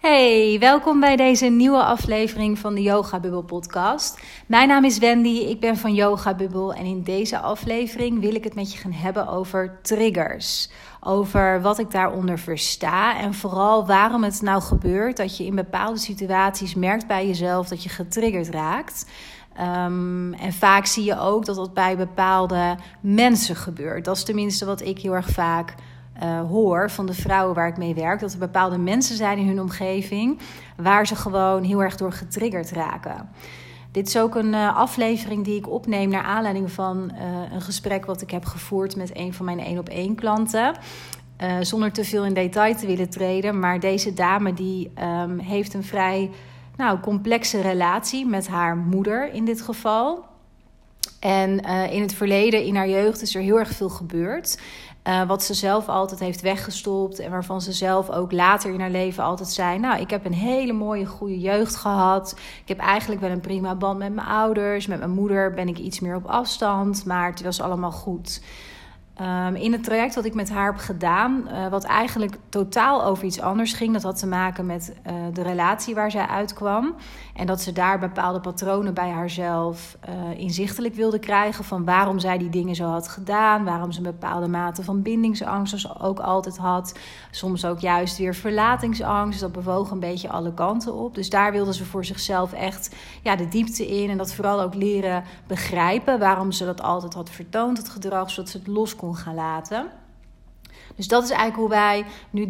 Hey, welkom bij deze nieuwe aflevering van de Yoga Bubble podcast. Mijn naam is Wendy, ik ben van Yoga Bubble en in deze aflevering wil ik het met je gaan hebben over triggers. Over wat ik daaronder versta en vooral waarom het nou gebeurt dat je in bepaalde situaties merkt bij jezelf dat je getriggerd raakt. Um, en vaak zie je ook dat dat bij bepaalde mensen gebeurt. Dat is tenminste wat ik heel erg vaak uh, hoor van de vrouwen waar ik mee werk. Dat er bepaalde mensen zijn in hun omgeving waar ze gewoon heel erg door getriggerd raken. Dit is ook een uh, aflevering die ik opneem naar aanleiding van uh, een gesprek wat ik heb gevoerd met een van mijn één op één klanten. zonder te veel in detail te willen treden. Maar deze dame die um, heeft een vrij nou, complexe relatie met haar moeder in dit geval. En in het verleden, in haar jeugd, is er heel erg veel gebeurd. Uh, wat ze zelf altijd heeft weggestopt. En waarvan ze zelf ook later in haar leven altijd zei: Nou, ik heb een hele mooie, goede jeugd gehad. Ik heb eigenlijk wel een prima band met mijn ouders. Met mijn moeder ben ik iets meer op afstand. Maar het was allemaal goed. Um, in het traject wat ik met haar heb gedaan, uh, wat eigenlijk totaal over iets anders ging, dat had te maken met uh, de relatie waar zij uitkwam. En dat ze daar bepaalde patronen bij haarzelf uh, inzichtelijk wilde krijgen van waarom zij die dingen zo had gedaan, waarom ze een bepaalde mate van bindingsangst ook altijd had. Soms ook juist weer verlatingsangst. Dat bewoog een beetje alle kanten op. Dus daar wilde ze voor zichzelf echt ja, de diepte in en dat vooral ook leren begrijpen waarom ze dat altijd had vertoond, het gedrag, zodat ze het los kon gaan laten. Dus dat is eigenlijk hoe wij nu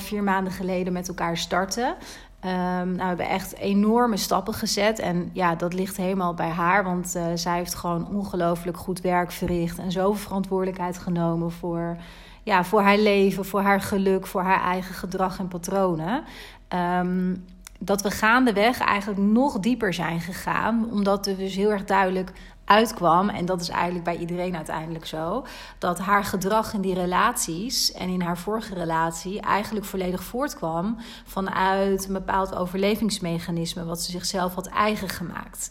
3,5, 4 maanden geleden met elkaar starten. Um, nou, we hebben echt enorme stappen gezet. En ja, dat ligt helemaal bij haar. Want uh, zij heeft gewoon ongelooflijk goed werk verricht. En zoveel verantwoordelijkheid genomen voor, ja, voor haar leven, voor haar geluk, voor haar eigen gedrag en patronen. Um, dat we gaandeweg eigenlijk nog dieper zijn gegaan. Omdat we dus heel erg duidelijk uitkwam, en dat is eigenlijk bij iedereen uiteindelijk zo, dat haar gedrag in die relaties en in haar vorige relatie eigenlijk volledig voortkwam vanuit een bepaald overlevingsmechanisme wat ze zichzelf had eigen gemaakt.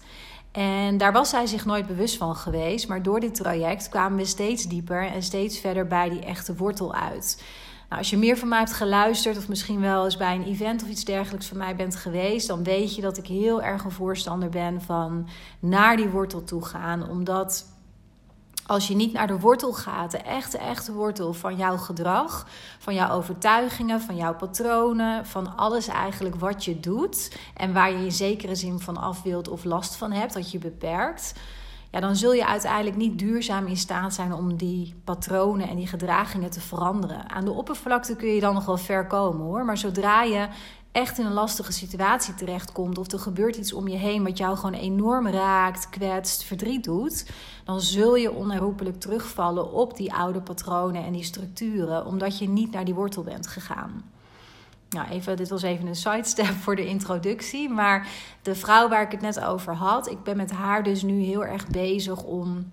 En daar was zij zich nooit bewust van geweest, maar door dit traject kwamen we steeds dieper en steeds verder bij die echte wortel uit. Nou, als je meer van mij hebt geluisterd, of misschien wel eens bij een event of iets dergelijks van mij bent geweest, dan weet je dat ik heel erg een voorstander ben van naar die wortel toe gaan. Omdat als je niet naar de wortel gaat, de echte, echte wortel van jouw gedrag, van jouw overtuigingen, van jouw patronen, van alles eigenlijk wat je doet en waar je in zekere zin van af wilt of last van hebt, dat je beperkt dan zul je uiteindelijk niet duurzaam in staat zijn om die patronen en die gedragingen te veranderen. Aan de oppervlakte kun je dan nog wel ver komen hoor, maar zodra je echt in een lastige situatie terechtkomt of er gebeurt iets om je heen wat jou gewoon enorm raakt, kwetst, verdriet doet, dan zul je onherroepelijk terugvallen op die oude patronen en die structuren, omdat je niet naar die wortel bent gegaan. Nou, even, dit was even een sidestep voor de introductie. Maar de vrouw waar ik het net over had, ik ben met haar dus nu heel erg bezig om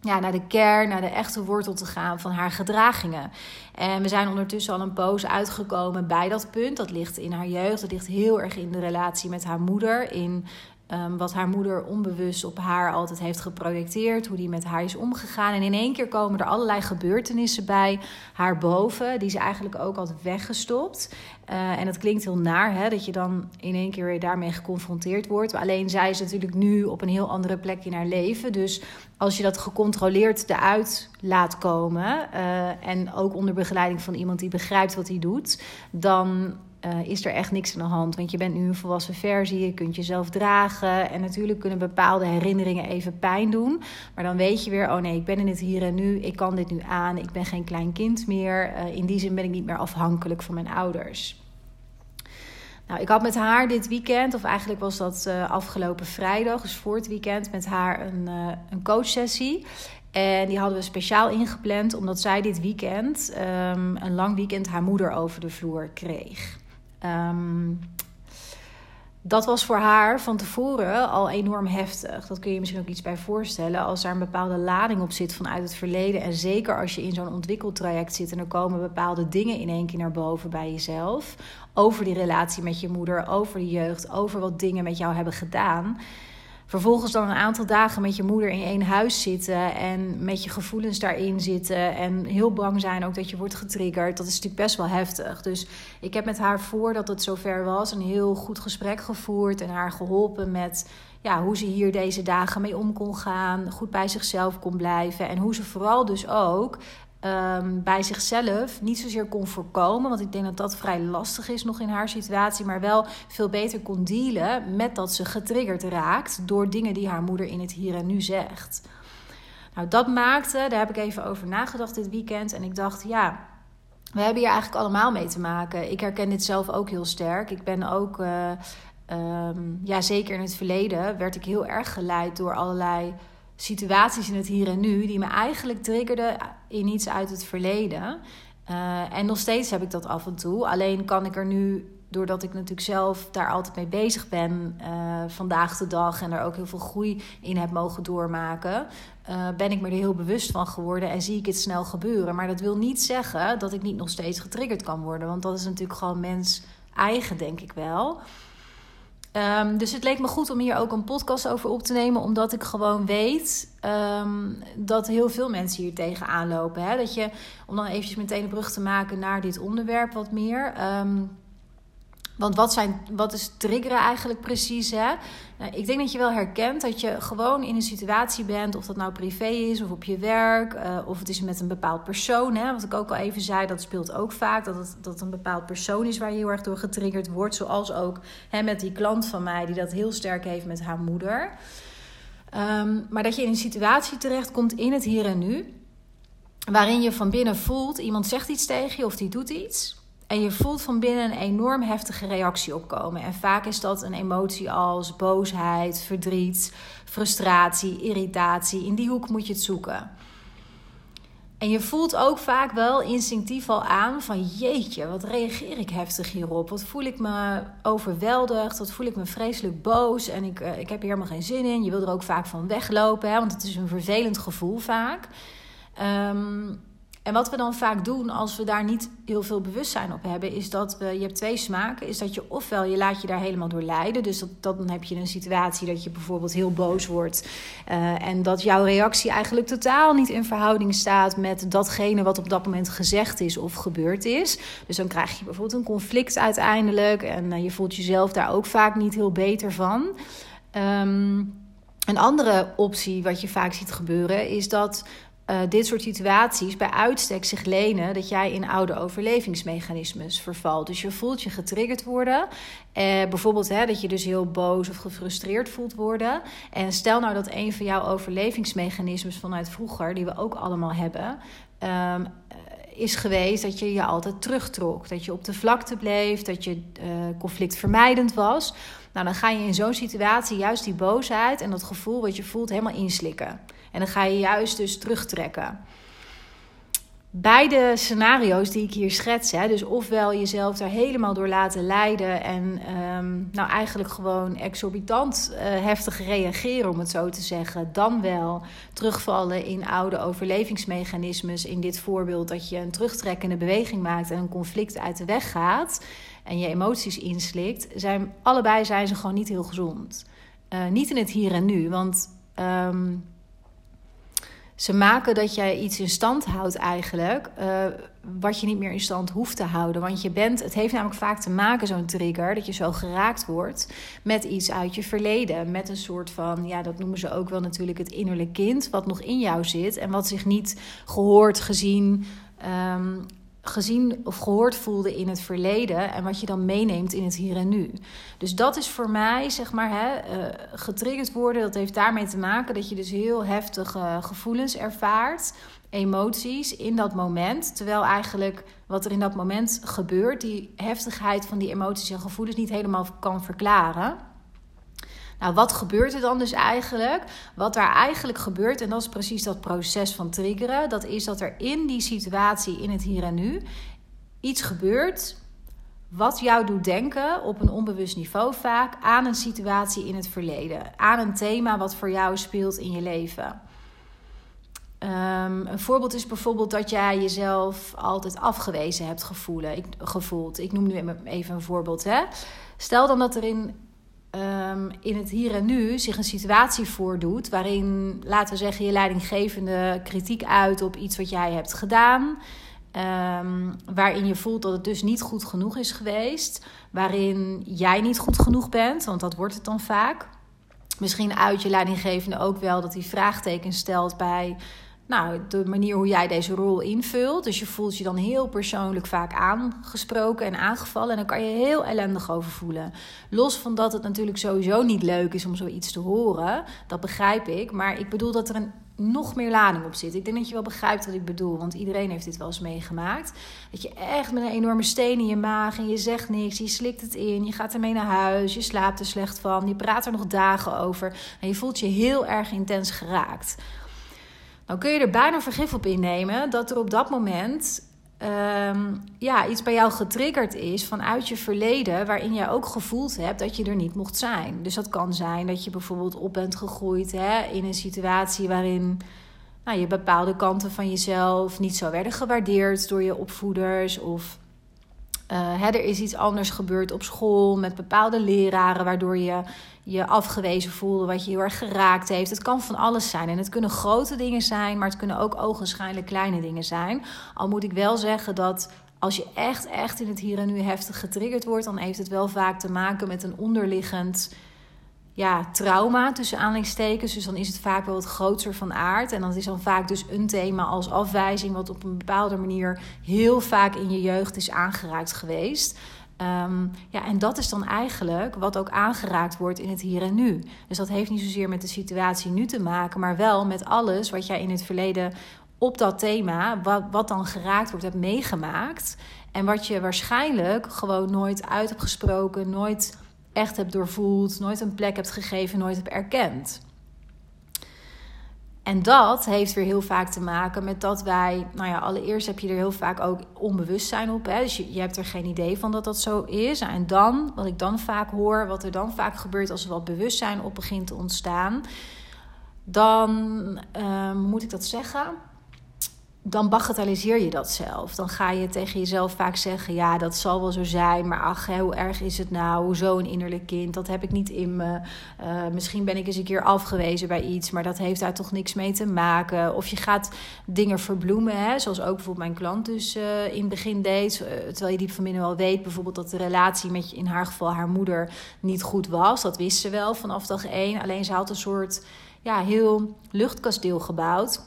ja, naar de kern, naar de echte wortel te gaan van haar gedragingen. En we zijn ondertussen al een poos uitgekomen bij dat punt. Dat ligt in haar jeugd, dat ligt heel erg in de relatie met haar moeder, in Um, wat haar moeder onbewust op haar altijd heeft geprojecteerd, hoe die met haar is omgegaan. En in één keer komen er allerlei gebeurtenissen bij haar boven, die ze eigenlijk ook altijd weggestopt. Uh, en dat klinkt heel naar, hè, dat je dan in één keer weer daarmee geconfronteerd wordt. Alleen zij is natuurlijk nu op een heel andere plek in haar leven. Dus als je dat gecontroleerd eruit laat komen, uh, en ook onder begeleiding van iemand die begrijpt wat hij doet, dan uh, is er echt niks aan de hand. Want je bent nu een volwassen versie, je kunt jezelf dragen. En natuurlijk kunnen bepaalde herinneringen even pijn doen. Maar dan weet je weer, oh nee, ik ben in het hier en nu. Ik kan dit nu aan. Ik ben geen klein kind meer. Uh, in die zin ben ik niet meer afhankelijk van mijn ouders. Nou, ik had met haar dit weekend, of eigenlijk was dat uh, afgelopen vrijdag, dus voor het weekend, met haar een, een coachsessie. En die hadden we speciaal ingepland omdat zij dit weekend, um, een lang weekend, haar moeder over de vloer kreeg. Um, dat was voor haar van tevoren al enorm heftig. Dat kun je je misschien ook iets bij voorstellen. Als er een bepaalde lading op zit vanuit het verleden. En zeker als je in zo'n ontwikkeltraject zit en er komen bepaalde dingen in één keer naar boven bij jezelf. Over die relatie met je moeder, over de jeugd, over wat dingen met jou hebben gedaan vervolgens dan een aantal dagen met je moeder in één huis zitten en met je gevoelens daarin zitten en heel bang zijn ook dat je wordt getriggerd, dat is natuurlijk best wel heftig. Dus ik heb met haar voordat het zover was een heel goed gesprek gevoerd en haar geholpen met ja, hoe ze hier deze dagen mee om kon gaan, goed bij zichzelf kon blijven en hoe ze vooral dus ook um, bij zichzelf niet zozeer kon voorkomen. Want ik denk dat dat vrij lastig is nog in haar situatie. Maar wel veel beter kon dealen met dat ze getriggerd raakt door dingen die haar moeder in het hier en nu zegt. Nou, dat maakte, daar heb ik even over nagedacht dit weekend. En ik dacht, ja, we hebben hier eigenlijk allemaal mee te maken. Ik herken dit zelf ook heel sterk. Ik ben ook, uh, um, ja, zeker in het verleden, werd ik heel erg geleid door allerlei situaties in het hier en nu die me eigenlijk triggerden in iets uit het verleden. Uh, en nog steeds heb ik dat af en toe. Alleen kan ik er nu, doordat ik natuurlijk zelf daar altijd mee bezig ben, uh, vandaag de dag en er ook heel veel groei in heb mogen doormaken, uh, ben ik me er heel bewust van geworden en zie ik het snel gebeuren. Maar dat wil niet zeggen dat ik niet nog steeds getriggerd kan worden, want dat is natuurlijk gewoon mens eigen, denk ik wel. Um, dus het leek me goed om hier ook een podcast over op te nemen, omdat ik gewoon weet um, dat heel veel mensen hier tegenaan lopen. Hè? Dat je, om dan eventjes meteen een brug te maken naar dit onderwerp wat meer. Um, want wat, zijn, wat is triggeren eigenlijk precies? Hè? Nou, ik denk dat je wel herkent dat je gewoon in een situatie bent, of dat nou privé is of op je werk, uh, of het is met een bepaald persoon. Hè? Wat ik ook al even zei, dat speelt ook vaak. Dat het, dat een bepaald persoon is waar je heel erg door getriggerd wordt. Zoals ook hè, met die klant van mij, die dat heel sterk heeft met haar moeder. Um, maar dat je in een situatie terechtkomt in het hier en nu, waarin je van binnen voelt, iemand zegt iets tegen je of die doet iets. En je voelt van binnen een enorm heftige reactie opkomen. En vaak is dat een emotie als boosheid, verdriet, frustratie, irritatie. In die hoek moet je het zoeken. En je voelt ook vaak wel instinctief al aan van jeetje, wat reageer ik heftig hierop? Wat voel ik me overweldigd? Wat voel ik me vreselijk boos? En ik, uh, ik heb hier helemaal geen zin in. Je wil er ook vaak van weglopen, hè, want het is een vervelend gevoel vaak. Um, en wat we dan vaak doen als we daar niet heel veel bewustzijn op hebben, is dat je hebt twee smaken, is dat je ofwel je laat je daar helemaal door leiden. Dus dat, dan heb je een situatie dat je bijvoorbeeld heel boos wordt uh, en dat jouw reactie eigenlijk totaal niet in verhouding staat met datgene wat op dat moment gezegd is of gebeurd is. Dus dan krijg je bijvoorbeeld een conflict uiteindelijk en uh, je voelt jezelf daar ook vaak niet heel beter van. Um, een andere optie wat je vaak ziet gebeuren is dat uh, dit soort situaties bij uitstek zich lenen dat jij in oude overlevingsmechanismes vervalt. Dus je voelt je getriggerd worden. Uh, bijvoorbeeld hè, dat je dus heel boos of gefrustreerd voelt worden. En stel nou dat een van jouw overlevingsmechanismes vanuit vroeger, die we ook allemaal hebben, um, is geweest dat je je altijd terugtrok. Dat je op de vlakte bleef, dat je uh, conflictvermijdend was. Nou, dan ga je in zo'n situatie juist die boosheid en dat gevoel wat je voelt helemaal inslikken. En dan ga je juist dus terugtrekken. Beide scenario's die ik hier schets, hè, dus ofwel jezelf daar helemaal door laten leiden en um, nou eigenlijk gewoon exorbitant uh, heftig reageren, om het zo te zeggen, dan wel terugvallen in oude overlevingsmechanismes. In dit voorbeeld dat je een terugtrekkende beweging maakt en een conflict uit de weg gaat en je emoties inslikt, zijn allebei zijn ze gewoon niet heel gezond. Uh, niet in het hier en nu, want um, ze maken dat jij iets in stand houdt eigenlijk, uh, wat je niet meer in stand hoeft te houden. Want je bent, het heeft namelijk vaak te maken, zo'n trigger, dat je zo geraakt wordt met iets uit je verleden. Met een soort van, ja, dat noemen ze ook wel natuurlijk het innerlijk kind, wat nog in jou zit en wat zich niet gehoord, gezien, um, gezien of gehoord voelde in het verleden en wat je dan meeneemt in het hier en nu. Dus dat is voor mij, zeg maar, hè, uh, getriggerd worden. Dat heeft daarmee te maken dat je dus heel heftige gevoelens ervaart, emoties in dat moment. Terwijl eigenlijk wat er in dat moment gebeurt, die heftigheid van die emoties en gevoelens niet helemaal kan verklaren. Nou, wat gebeurt er dan dus eigenlijk? Wat daar eigenlijk gebeurt, en dat is precies dat proces van triggeren, dat is dat er in die situatie, in het hier en nu, iets gebeurt wat jou doet denken op een onbewust niveau vaak aan een situatie in het verleden, aan een thema wat voor jou speelt in je leven. Um, een voorbeeld is bijvoorbeeld dat jij jezelf altijd afgewezen hebt gevoelen, gevoeld. Ik noem nu even een voorbeeld. Hè? Stel dan dat er in ehm, in het hier en nu zich een situatie voordoet waarin, laten we zeggen, je leidinggevende kritiek uit op iets wat jij hebt gedaan. Ehm, waarin je voelt dat het dus niet goed genoeg is geweest. Waarin jij niet goed genoeg bent, want dat wordt het dan vaak. Misschien uit je leidinggevende ook wel dat hij vraagtekens stelt bij nou, de manier hoe jij deze rol invult. Dus je voelt je dan heel persoonlijk vaak aangesproken en aangevallen. En dan kan je heel ellendig over voelen. Los van dat het natuurlijk sowieso niet leuk is om zoiets te horen. Dat begrijp ik. Maar ik bedoel dat er een nog meer lading op zit. Ik denk dat je wel begrijpt wat ik bedoel, want iedereen heeft dit wel eens meegemaakt. Dat je echt met een enorme steen in je maag en je zegt niks, je slikt het in, je gaat ermee naar huis, je slaapt er slecht van, je praat er nog dagen over en je voelt je heel erg intens geraakt. Dan kun je er bijna vergif op innemen dat er op dat moment Ehm, ja, iets bij jou getriggerd is vanuit je verleden, waarin jij ook gevoeld hebt dat je er niet mocht zijn. Dus dat kan zijn dat je bijvoorbeeld op bent gegroeid hè, in een situatie waarin nou, je bepaalde kanten van jezelf niet zo werden gewaardeerd door je opvoeders. Of hè, er is iets anders gebeurd op school met bepaalde leraren, waardoor je je afgewezen voelde, wat je heel erg geraakt heeft. Het kan van alles zijn. En het kunnen grote dingen zijn, maar het kunnen ook ogenschijnlijk kleine dingen zijn. Al moet ik wel zeggen dat als je echt, echt in het hier en nu heftig getriggerd wordt, dan heeft het wel vaak te maken met een onderliggend ja, trauma tussen aanleidingstekens. Dus dan is het vaak wel wat groter van aard. En dan is dan vaak dus een thema als afwijzing, wat op een bepaalde manier heel vaak in je jeugd is aangeraakt geweest. Um, ja, en dat is dan eigenlijk wat ook aangeraakt wordt in het hier en nu. Dus dat heeft niet zozeer met de situatie nu te maken, maar wel met alles wat jij in het verleden op dat thema, wat, wat dan geraakt wordt, hebt meegemaakt. En wat je waarschijnlijk gewoon nooit uit hebt gesproken, nooit echt hebt doorvoeld, nooit een plek hebt gegeven, nooit hebt erkend. En dat heeft weer heel vaak te maken met dat wij, nou ja, allereerst heb je er heel vaak ook onbewustzijn op. Hè? Dus je, je hebt er geen idee van dat dat zo is. En dan, wat ik dan vaak hoor, wat er dan vaak gebeurt als er wat bewustzijn op begint te ontstaan, dan uh, moet ik dat zeggen dan bagatelliseer je dat zelf. Dan ga je tegen jezelf vaak zeggen: Ja, dat zal wel zo zijn, maar ach, hoe erg is het nou? Hoezo een innerlijk kind? Dat heb ik niet in me. Uh, misschien ben ik eens een keer afgewezen bij iets, maar dat heeft daar toch niks mee te maken. Of je gaat dingen verbloemen, hè? zoals ook bijvoorbeeld mijn klant dus uh, in het begin deed. Uh, terwijl je diep van binnen wel weet, bijvoorbeeld dat de relatie met in haar geval haar moeder niet goed was. Dat wist ze wel vanaf dag één. Alleen ze had een soort ja, heel luchtkasteel gebouwd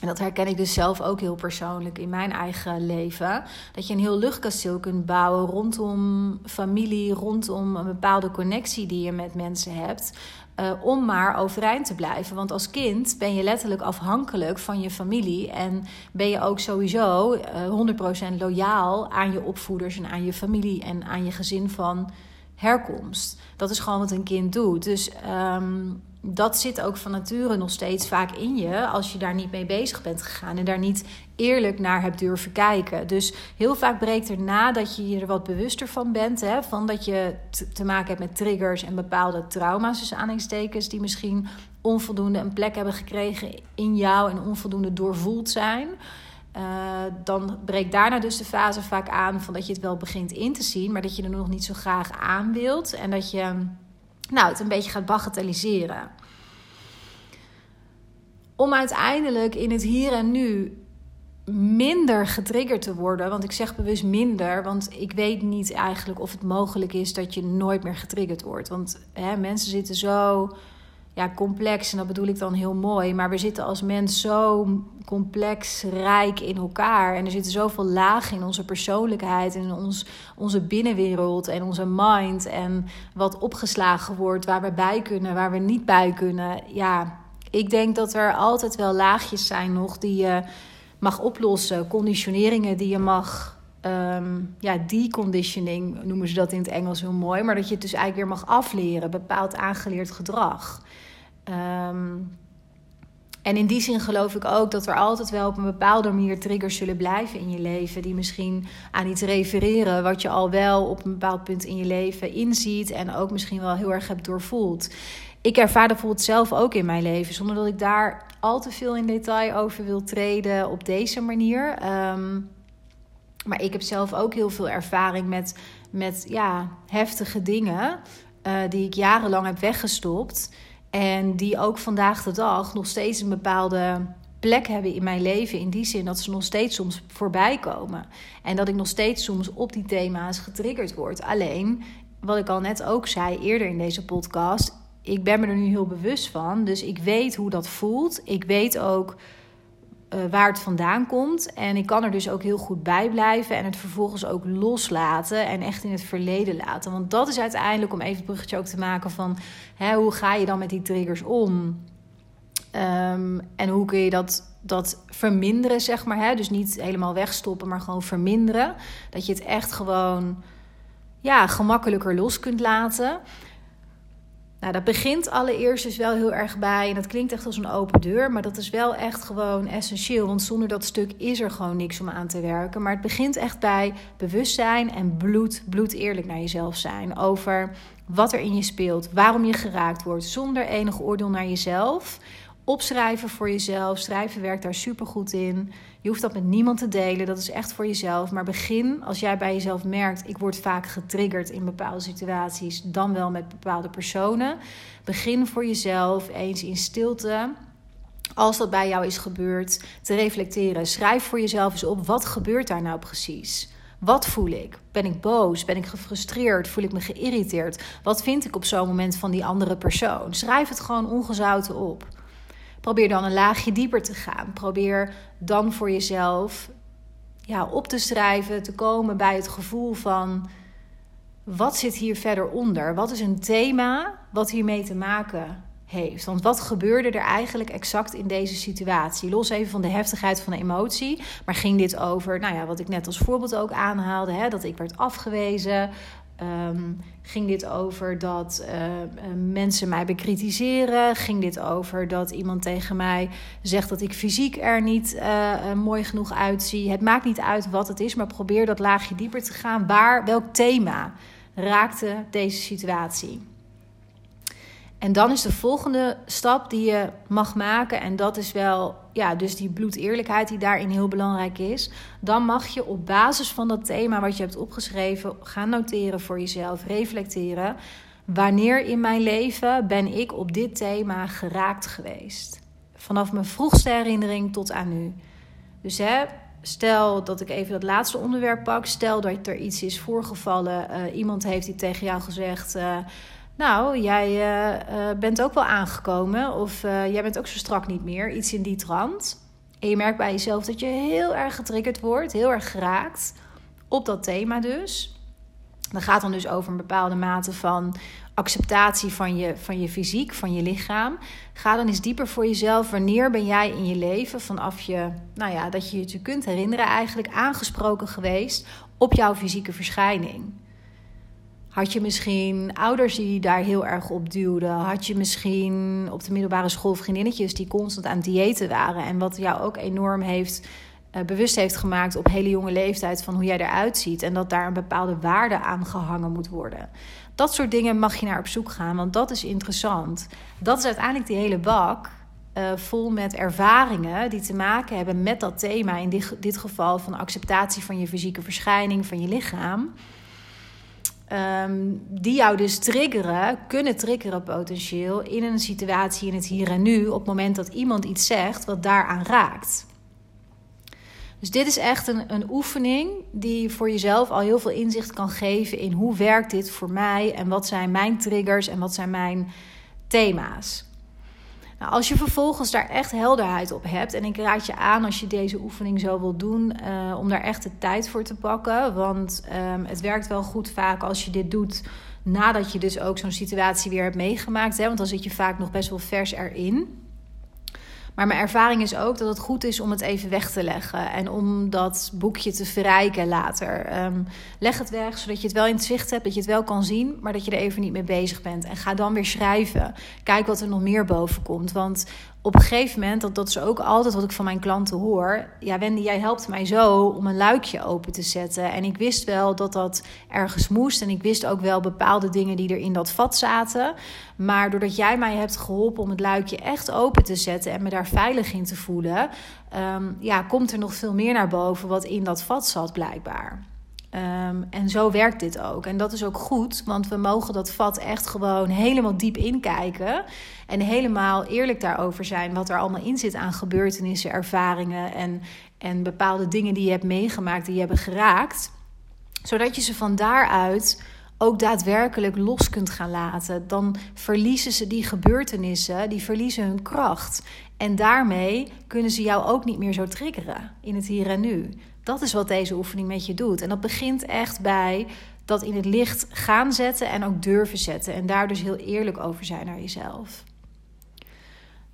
en dat herken ik dus zelf ook heel persoonlijk in mijn eigen leven. Dat je een heel luchtkasteel kunt bouwen rondom familie, rondom een bepaalde connectie die je met mensen hebt. Uh, om maar overeind te blijven. Want als kind ben je letterlijk afhankelijk van je familie. En ben je ook sowieso uh, eh, 100% loyaal aan je opvoeders en aan je familie en aan je gezin van herkomst. Dat is gewoon wat een kind doet. Dus. Um, dat zit ook van nature nog steeds vaak in je als je daar niet mee bezig bent gegaan en daar niet eerlijk naar hebt durven kijken. Dus heel vaak breekt er na dat je je er wat bewuster van bent, hè, van dat je te maken hebt met triggers en bepaalde trauma's, dus aanhalingstekens, die misschien onvoldoende een plek hebben gekregen in jou en onvoldoende doorvoeld zijn. Uh, dan breekt daarna dus de fase vaak aan van dat je het wel begint in te zien, maar dat je er nog niet zo graag aan wilt en dat je nou, het een beetje gaat bagatelliseren. Om uiteindelijk in het hier en nu minder getriggerd te worden. Want ik zeg bewust minder, want ik weet niet eigenlijk of het mogelijk is dat je nooit meer getriggerd wordt. Want hè, mensen zitten zo ja, complex, en dat bedoel ik dan heel mooi. Maar we zitten als mens zo complex, rijk in elkaar. En er zitten zoveel lagen in onze persoonlijkheid, in ons, onze binnenwereld en onze mind. En wat opgeslagen wordt, waar we bij kunnen, waar we niet bij kunnen. Ja, ik denk dat er altijd wel laagjes zijn nog die je mag oplossen. Conditioneringen die je mag. Um, ja, deconditioning noemen ze dat in het Engels heel mooi. Maar dat je het dus eigenlijk weer mag afleren, bepaald aangeleerd gedrag. Um, en in die zin geloof ik ook dat er altijd wel op een bepaalde manier triggers zullen blijven in je leven. Die misschien aan iets refereren wat je al wel op een bepaald punt in je leven inziet. En ook misschien wel heel erg hebt doorvoeld. Ik ervaar dat bijvoorbeeld zelf ook in mijn leven. Zonder dat ik daar al te veel in detail over wil treden op deze manier. Um, maar ik heb zelf ook heel veel ervaring met, met ja, heftige dingen. uh, die ik jarenlang heb weggestopt. En die ook vandaag de dag nog steeds een bepaalde plek hebben in mijn leven. In die zin dat ze nog steeds soms voorbij komen. En dat ik nog steeds soms op die thema's getriggerd word. Alleen, wat ik al net ook zei eerder in deze podcast. Ik ben me er nu heel bewust van. Dus ik weet hoe dat voelt. Ik weet ook uh, waar het vandaan komt. En ik kan er dus ook heel goed bij blijven. En het vervolgens ook loslaten. En echt in het verleden laten. Want dat is uiteindelijk, om even het bruggetje ook te maken van... Hè, hoe ga je dan met die triggers om? Um, en hoe kun je dat, dat verminderen, zeg maar. Hè? Dus niet helemaal wegstoppen, maar gewoon verminderen. Dat je het echt gewoon ja, gemakkelijker los kunt laten. Nou, dat begint allereerst dus wel heel erg bij, en dat klinkt echt als een open deur, maar dat is wel echt gewoon essentieel. Want zonder dat stuk is er gewoon niks om aan te werken. Maar het begint echt bij bewustzijn en bloed, bloed eerlijk naar jezelf zijn. Over wat er in je speelt, waarom je geraakt wordt, zonder enig oordeel naar jezelf. Opschrijven voor jezelf. Schrijven werkt daar super goed in. Je hoeft dat met niemand te delen. Dat is echt voor jezelf. Maar begin als jij bij jezelf merkt: ik word vaak getriggerd in bepaalde situaties, dan wel met bepaalde personen. Begin voor jezelf eens in stilte. Als dat bij jou is gebeurd, te reflecteren. Schrijf voor jezelf eens op: wat gebeurt daar nou precies? Wat voel ik? Ben ik boos? Ben ik gefrustreerd? Voel ik me geïrriteerd? Wat vind ik op zo'n moment van die andere persoon? Schrijf het gewoon ongezouten op. Probeer dan een laagje dieper te gaan. Probeer dan voor jezelf ja, op te schrijven, te komen bij het gevoel van wat zit hier verder onder? Wat is een thema wat hiermee te maken heeft? Want wat gebeurde er eigenlijk exact in deze situatie? Los even van de heftigheid van de emotie, maar ging dit over, nou ja, wat ik net als voorbeeld ook aanhaalde, hè, dat ik werd afgewezen, Um, ging dit over dat uh, mensen mij bekritiseren? Ging dit over dat iemand tegen mij zegt dat ik fysiek er niet uh, mooi genoeg uitzie? Het maakt niet uit wat het is, maar probeer dat laagje dieper te gaan. Waar, welk thema raakte deze situatie? En dan is de volgende stap die je mag maken, en dat is wel, ja, dus die bloedeerlijkheid die daarin heel belangrijk is. Dan mag je op basis van dat thema wat je hebt opgeschreven gaan noteren voor jezelf, reflecteren. Wanneer in mijn leven ben ik op dit thema geraakt geweest? Vanaf mijn vroegste herinnering tot aan nu. Dus hè, stel dat ik even dat laatste onderwerp pak. Stel dat er iets is voorgevallen. Uh, iemand heeft die tegen jou gezegd. Uh, nou, jij uh, uh, bent ook wel aangekomen of uh, jij bent ook zo strak niet meer. Iets in die trant. En je merkt bij jezelf dat je heel erg getriggerd wordt, heel erg geraakt op dat thema dus. Dat gaat dan dus over een bepaalde mate van acceptatie van je, van je fysiek, van je lichaam. Ga dan eens dieper voor jezelf. Wanneer ben jij in je leven, vanaf je, nou ja, dat je je kunt herinneren, eigenlijk aangesproken geweest op jouw fysieke verschijning? Had je misschien ouders die daar heel erg op duwden? Had je misschien op de middelbare school vriendinnetjes die constant aan diëten waren? En wat jou ook enorm heeft uh, bewust heeft gemaakt op hele jonge leeftijd van hoe jij eruit ziet. En dat daar een bepaalde waarde aan gehangen moet worden. Dat soort dingen mag je naar op zoek gaan, want dat is interessant. Dat is uiteindelijk die hele bak. Uh, vol met ervaringen die te maken hebben met dat thema. In dit, dit geval van acceptatie van je fysieke verschijning, van je lichaam. Um, die jou dus triggeren, kunnen triggeren potentieel in een situatie in het hier en nu, op het moment dat iemand iets zegt wat daaraan raakt. Dus dit is echt een, een oefening die voor jezelf al heel veel inzicht kan geven in hoe werkt dit voor mij en wat zijn mijn triggers en wat zijn mijn thema's. Nou, als je vervolgens daar echt helderheid op hebt, en ik raad je aan als je deze oefening zo wil doen, uh, om daar echt de tijd voor te pakken. Want um, het werkt wel goed vaak als je dit doet nadat je dus ook zo'n situatie weer hebt meegemaakt. Hè? Want dan zit je vaak nog best wel vers erin. Maar mijn ervaring is ook dat het goed is om het even weg te leggen. En om dat boekje te verrijken later. Um, leg het weg, zodat je het wel in het zicht hebt, dat je het wel kan zien, maar dat je er even niet mee bezig bent. En ga dan weer schrijven. Kijk wat er nog meer boven komt. Want op een gegeven moment, dat, dat is ook altijd wat ik van mijn klanten hoor. Ja, Wendy, jij helpt mij zo om een luikje open te zetten. En ik wist wel dat dat ergens moest. En ik wist ook wel bepaalde dingen die er in dat vat zaten. Maar doordat jij mij hebt geholpen om het luikje echt open te zetten en me daar veilig in te voelen, um, ja, komt er nog veel meer naar boven wat in dat vat zat, blijkbaar. Ehm, en zo werkt dit ook. En dat is ook goed, want we mogen dat vat echt gewoon helemaal diep inkijken. En helemaal eerlijk daarover zijn wat er allemaal in zit aan gebeurtenissen, ervaringen en, en bepaalde dingen die je hebt meegemaakt, die je hebben geraakt. Zodat je ze van daaruit ook daadwerkelijk los kunt gaan laten. Dan verliezen ze die gebeurtenissen, die verliezen hun kracht. En daarmee kunnen ze jou ook niet meer zo triggeren in het hier en nu. Dat is wat deze oefening met je doet. En dat begint echt bij dat in het licht gaan zetten en ook durven zetten. En daar dus heel eerlijk over zijn naar jezelf.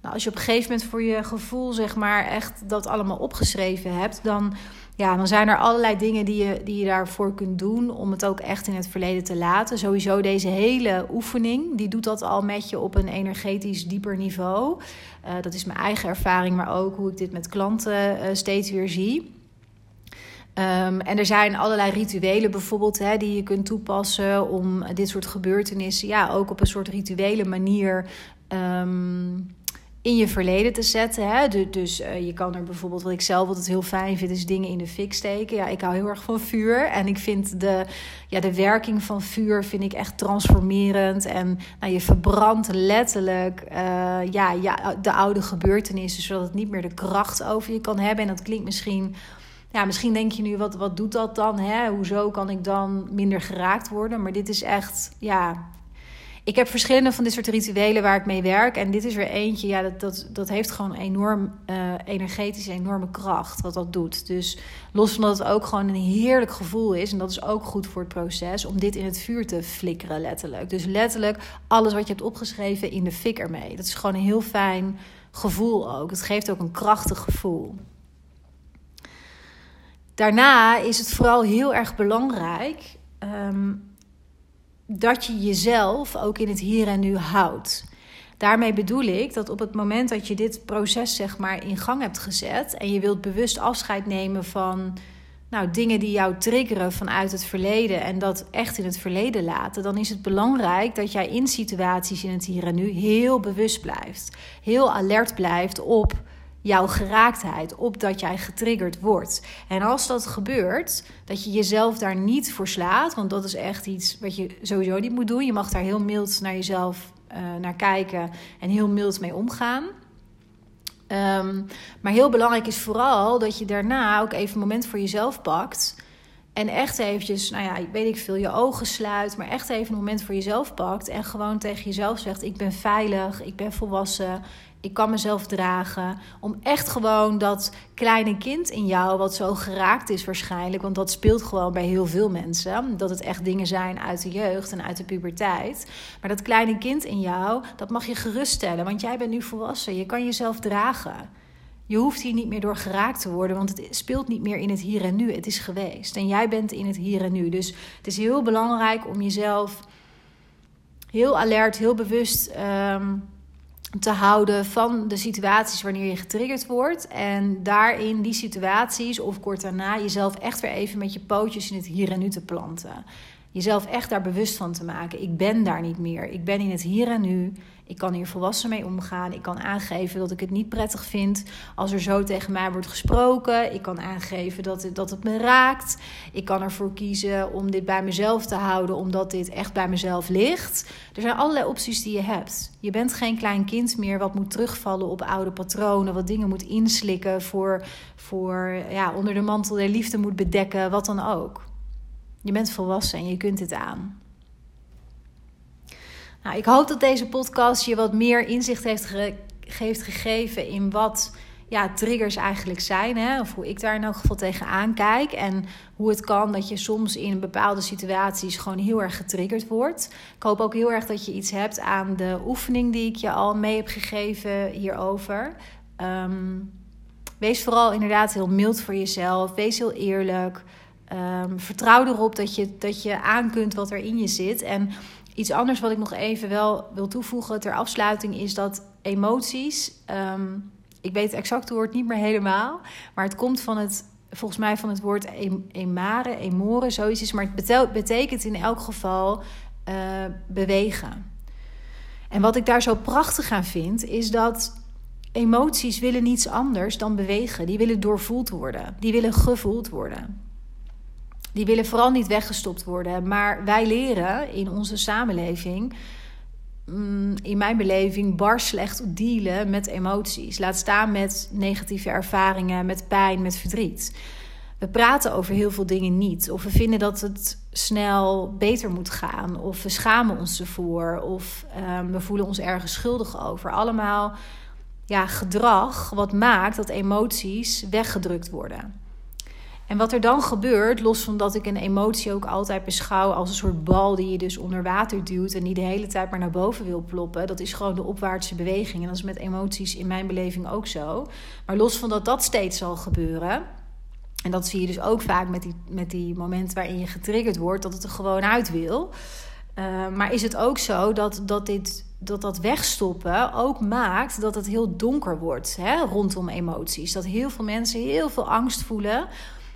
Nou, als je op een gegeven moment voor je gevoel, zeg maar, echt dat allemaal opgeschreven hebt, dan, ja, dan zijn er allerlei dingen die je, die je daarvoor kunt doen om het ook echt in het verleden te laten. Sowieso deze hele oefening, die doet dat al met je op een energetisch dieper niveau. Uh, dat is mijn eigen ervaring, maar ook hoe ik dit met klanten uh, steeds weer zie. Um, en er zijn allerlei rituelen bijvoorbeeld hè, die je kunt toepassen om dit soort gebeurtenissen ja, ook op een soort rituele manier um, in je verleden te zetten. Hè? Dus uh, je kan er bijvoorbeeld, wat ik zelf altijd heel fijn vind, is dingen in de fik steken. Ja, ik hou heel erg van vuur. En ik vind de, ja, de werking van vuur vind ik echt transformerend. En nou, je verbrandt letterlijk uh, ja, ja, de oude gebeurtenissen, zodat het niet meer de kracht over je kan hebben. En dat klinkt misschien ja, misschien denk je nu, wat, wat doet dat dan? Hè? Hoezo kan ik dan minder geraakt worden? Maar dit is echt, ja. Ik heb verschillende van dit soort rituelen waar ik mee werk. En dit is er eentje, ja, dat, dat, dat heeft gewoon enorm uh, energetisch, enorme kracht wat dat doet. Dus los van dat het ook gewoon een heerlijk gevoel is. En dat is ook goed voor het proces om dit in het vuur te flikkeren, letterlijk. Dus letterlijk alles wat je hebt opgeschreven in de fik ermee. Dat is gewoon een heel fijn gevoel ook. Het geeft ook een krachtig gevoel. Daarna is het vooral heel erg belangrijk um, dat je jezelf ook in het hier en nu houdt. Daarmee bedoel ik dat op het moment dat je dit proces zeg maar in gang hebt gezet en je wilt bewust afscheid nemen van nou, dingen die jou triggeren vanuit het verleden en dat echt in het verleden laten, dan is het belangrijk dat jij in situaties in het hier en nu heel bewust blijft. Heel alert blijft op jouw geraaktheid, op dat jij getriggerd wordt. En als dat gebeurt, dat je jezelf daar niet voor slaat, want dat is echt iets wat je sowieso niet moet doen. Je mag daar heel mild naar jezelf uh, naar kijken en heel mild mee omgaan. Um, maar heel belangrijk is vooral dat je daarna ook even een moment voor jezelf pakt. En echt eventjes, nou ja, weet ik veel, je ogen sluit. Maar echt even een moment voor jezelf pakt. En gewoon tegen jezelf zegt: Ik ben veilig, ik ben volwassen, ik kan mezelf dragen. Om echt gewoon dat kleine kind in jou, wat zo geraakt is waarschijnlijk, want dat speelt gewoon bij heel veel mensen, dat het echt dingen zijn uit de jeugd en uit de puberteit. Maar dat kleine kind in jou, dat mag je geruststellen, want jij bent nu volwassen. Je kan jezelf dragen. Je hoeft hier niet meer door geraakt te worden, want het speelt niet meer in het hier en nu. Het is geweest. En jij bent in het hier en nu. Dus het is heel belangrijk om jezelf heel alert, heel bewust. Um, te houden van de situaties wanneer je getriggerd wordt. En daarin die situaties of kort daarna jezelf echt weer even met je pootjes in het hier en nu te planten. Jezelf echt daar bewust van te maken. Ik ben daar niet meer. Ik ben in het hier en nu. Ik kan hier volwassen mee omgaan. Ik kan aangeven dat ik het niet prettig vind als er zo tegen mij wordt gesproken. Ik kan aangeven dat het, dat het me raakt. Ik kan ervoor kiezen om dit bij mezelf te houden, omdat dit echt bij mezelf ligt. Er zijn allerlei opties die je hebt. Je bent geen klein kind meer wat moet terugvallen op oude patronen, wat dingen moet inslikken voor, voor ja, onder de mantel der liefde moet bedekken, wat dan ook. Je bent volwassen en je kunt dit aan. Nou, ik hoop dat deze podcast je wat meer inzicht heeft, gegeven in wat ja, triggers eigenlijk zijn. Hè? Of hoe ik daar in elk geval tegenaan kijk. En hoe het kan dat je soms in bepaalde situaties gewoon heel erg getriggerd wordt. Ik hoop ook heel erg dat je iets hebt aan de oefening die ik je al mee heb gegeven hierover. Um, wees vooral inderdaad heel mild voor jezelf. Wees heel eerlijk. Um, vertrouw erop dat je, dat je aan kunt wat er in je zit. En iets anders wat ik nog even wel wil toevoegen ter afsluiting is dat emoties. Um, ik weet het exacte woord niet meer helemaal. Maar het komt van het, volgens mij van het woord emare, emore, zoiets is. Maar het betekent in elk geval uh, bewegen. En wat ik daar zo prachtig aan vind, is dat emoties willen niets anders dan bewegen. Die willen doorvoeld worden. Die willen gevoeld worden. Die willen vooral niet weggestopt worden. Maar wij leren in onze samenleving, mm, in mijn beleving, bar slecht dealen met emoties. Laat staan met negatieve ervaringen, met pijn, met verdriet. We praten over heel veel dingen niet. Of we vinden dat het snel beter moet gaan. Of we schamen ons ervoor. Of um, we voelen ons ergens schuldig over. Allemaal ja, gedrag wat maakt dat emoties weggedrukt worden. En wat er dan gebeurt, los van dat ik een emotie ook altijd beschouw als een soort bal die je dus onder water duwt en die de hele tijd maar naar boven wil ploppen, dat is gewoon de opwaartse beweging. En dat is met emoties in mijn beleving ook zo. Maar los van dat dat steeds zal gebeuren, en dat zie je dus ook vaak met die, met die momenten waarin je getriggerd wordt, dat het er gewoon uit wil. Uh, maar is het ook zo dat, dat, dit, dat dat wegstoppen ook maakt dat het heel donker wordt hè, rondom emoties? Dat heel veel mensen heel veel angst voelen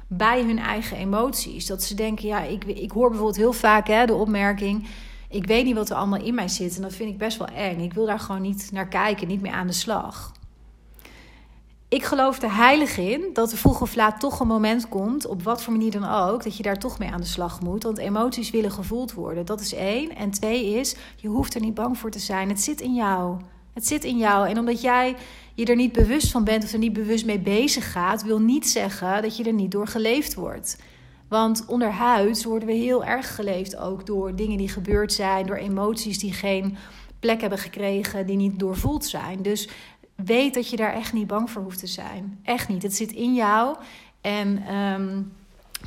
bij hun eigen emoties. Dat ze denken, ja, ik, ik hoor bijvoorbeeld heel vaak hè, de opmerking: ik weet niet wat er allemaal in mij zit en dat vind ik best wel eng. Ik wil daar gewoon niet naar kijken, niet meer aan de slag. Ik geloof er heilig in dat er vroeg of laat toch een moment komt, op wat voor manier dan ook, dat je daar toch mee aan de slag moet. Want emoties willen gevoeld worden. Dat is één. En twee is, je hoeft er niet bang voor te zijn. Het zit in jou. Het zit in jou. En omdat jij je er niet bewust van bent of er niet bewust mee bezig gaat, wil niet zeggen dat je er niet door geleefd wordt. Want onderhuids worden we heel erg geleefd ook door dingen die gebeurd zijn, door emoties die geen plek hebben gekregen, die niet doorvoeld zijn. Dus weet dat je daar echt niet bang voor hoeft te zijn. Echt niet. Het zit in jou. En um,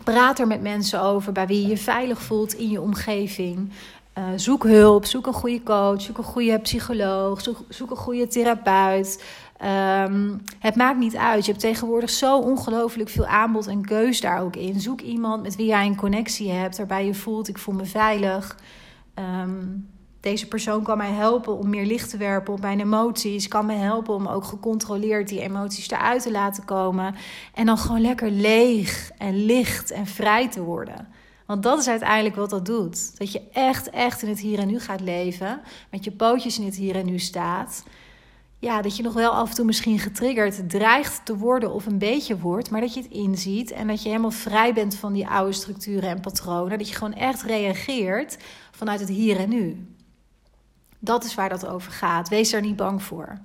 praat er met mensen over bij wie je je veilig voelt in je omgeving. Uh, zoek hulp, zoek een goede coach, zoek een goede psycholoog, zoek een goede therapeut. Um, het maakt niet uit. Je hebt tegenwoordig zo ongelooflijk veel aanbod en keus daar ook in. Zoek iemand met wie jij een connectie hebt, waarbij je voelt: ik voel me veilig. Um, deze persoon kan mij helpen om meer licht te werpen op mijn emoties. Kan me helpen om ook gecontroleerd die emoties eruit te laten komen. En dan gewoon lekker leeg en licht en vrij te worden. Want dat is uiteindelijk wat dat doet. Dat je echt, echt in het hier en nu gaat leven. Met je pootjes in het hier en nu staat. Ja, dat je nog wel af en toe misschien getriggerd dreigt te worden of een beetje wordt. Maar dat je het inziet en dat je helemaal vrij bent van die oude structuren en patronen. Dat je gewoon echt reageert vanuit het hier en nu. Dat is waar dat over gaat. Wees er niet bang voor.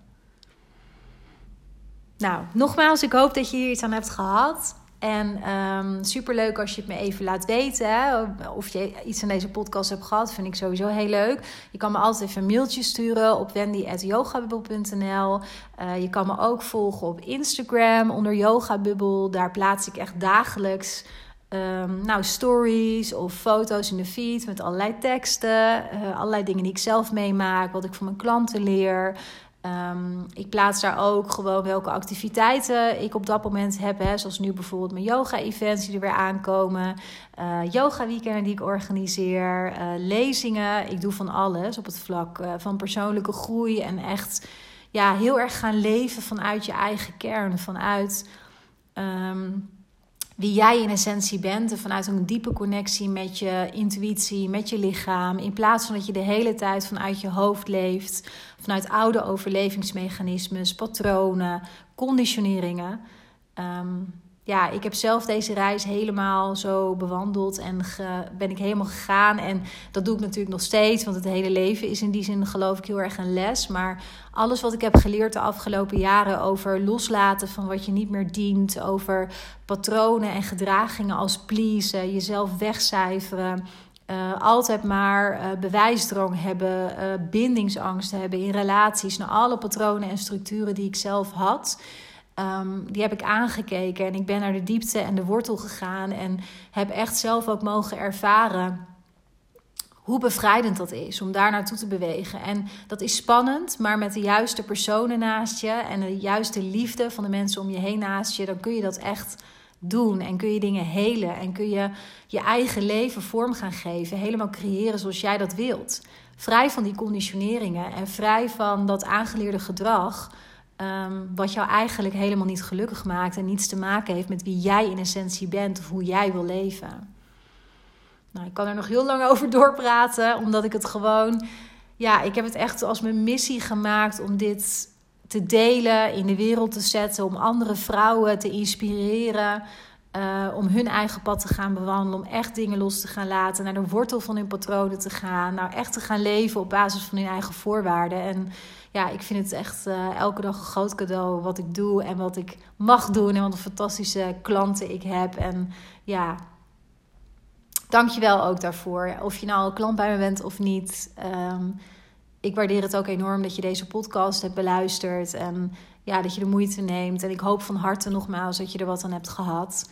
Nou, nogmaals, ik hoop dat je hier iets aan hebt gehad. En um, superleuk als je het me even laat weten. Of je iets aan deze podcast hebt gehad, vind ik sowieso heel leuk. Je kan me altijd even een mailtje sturen op wendy.yogabubbel.nl. Uh, je kan me ook volgen op Instagram onder yogabubbel. Daar plaats ik echt dagelijks um, nou, stories of foto's in de feed met allerlei teksten. Uh, allerlei dingen die ik zelf meemaak, wat ik van mijn klanten leer. Um, ik plaats daar ook gewoon welke activiteiten ik op dat moment heb. Hè, zoals nu bijvoorbeeld mijn yoga-events die er weer aankomen. Uh, yoga-weekenden die ik organiseer. Uh, lezingen. Ik doe van alles op het vlak van persoonlijke groei. En echt ja, heel erg gaan leven vanuit je eigen kern. Vanuit... Um, wie jij in essentie bent. En vanuit een diepe connectie met je intuïtie, met je lichaam. In plaats van dat je de hele tijd vanuit je hoofd leeft. Vanuit oude overlevingsmechanismes, patronen, conditioneringen. Um, ja, ik heb zelf deze reis helemaal zo bewandeld en ben ik helemaal gegaan. En dat doe ik natuurlijk nog steeds, want het hele leven is in die zin geloof ik heel erg een les. Maar alles wat ik heb geleerd de afgelopen jaren over loslaten van wat je niet meer dient, over patronen en gedragingen als pleasen, jezelf wegcijferen. Uh, altijd maar uh, bewijsdrang hebben, uh, bindingsangst hebben in relaties, naar alle patronen en structuren die ik zelf had. Um, die heb ik aangekeken en ik ben naar de diepte en de wortel gegaan en heb echt zelf ook mogen ervaren hoe bevrijdend dat is om daar naartoe te bewegen. En dat is spannend, maar met de juiste personen naast je en de juiste liefde van de mensen om je heen naast je, dan kun je dat echt doen en kun je dingen helen en kun je je eigen leven vorm gaan geven, helemaal creëren zoals jij dat wilt. Vrij van die conditioneringen en vrij van dat aangeleerde gedrag Um, wat jou eigenlijk helemaal niet gelukkig maakt en niets te maken heeft met wie jij in essentie bent of hoe jij wil leven. Nou, ik kan er nog heel lang over doorpraten, omdat ik het gewoon, ja, ik heb het echt als mijn missie gemaakt om dit te delen, in de wereld te zetten, om andere vrouwen te inspireren. Uh, om hun eigen pad te gaan bewandelen, om echt dingen los te gaan laten, naar de wortel van hun patronen te gaan, nou echt te gaan leven op basis van hun eigen voorwaarden. En ja, ik vind het echt uh, elke dag een groot cadeau wat ik doe en wat ik mag doen en wat een fantastische klanten ik heb. En ja, dankjewel ook daarvoor. Of je nou klant bij me bent of niet. Um, ik waardeer het ook enorm dat je deze podcast hebt beluisterd. En ja, dat je de moeite neemt. En ik hoop van harte nogmaals dat je er wat aan hebt gehad.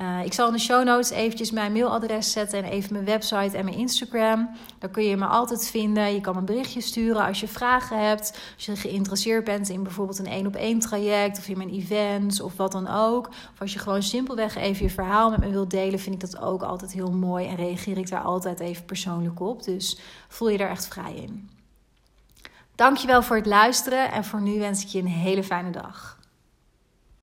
Uh, ik zal in de show notes eventjes mijn mailadres zetten en even mijn website en mijn Instagram. Daar kun je me altijd vinden. Je kan een berichtje sturen als je vragen hebt. Als je geïnteresseerd bent in bijvoorbeeld een één op één traject of in mijn events of wat dan ook. Of als je gewoon simpelweg even je verhaal met me wilt delen, vind ik dat ook altijd heel mooi en reageer ik daar altijd even persoonlijk op. Dus voel je daar echt vrij in. Dankjewel voor het luisteren en voor nu wens ik je een hele fijne dag.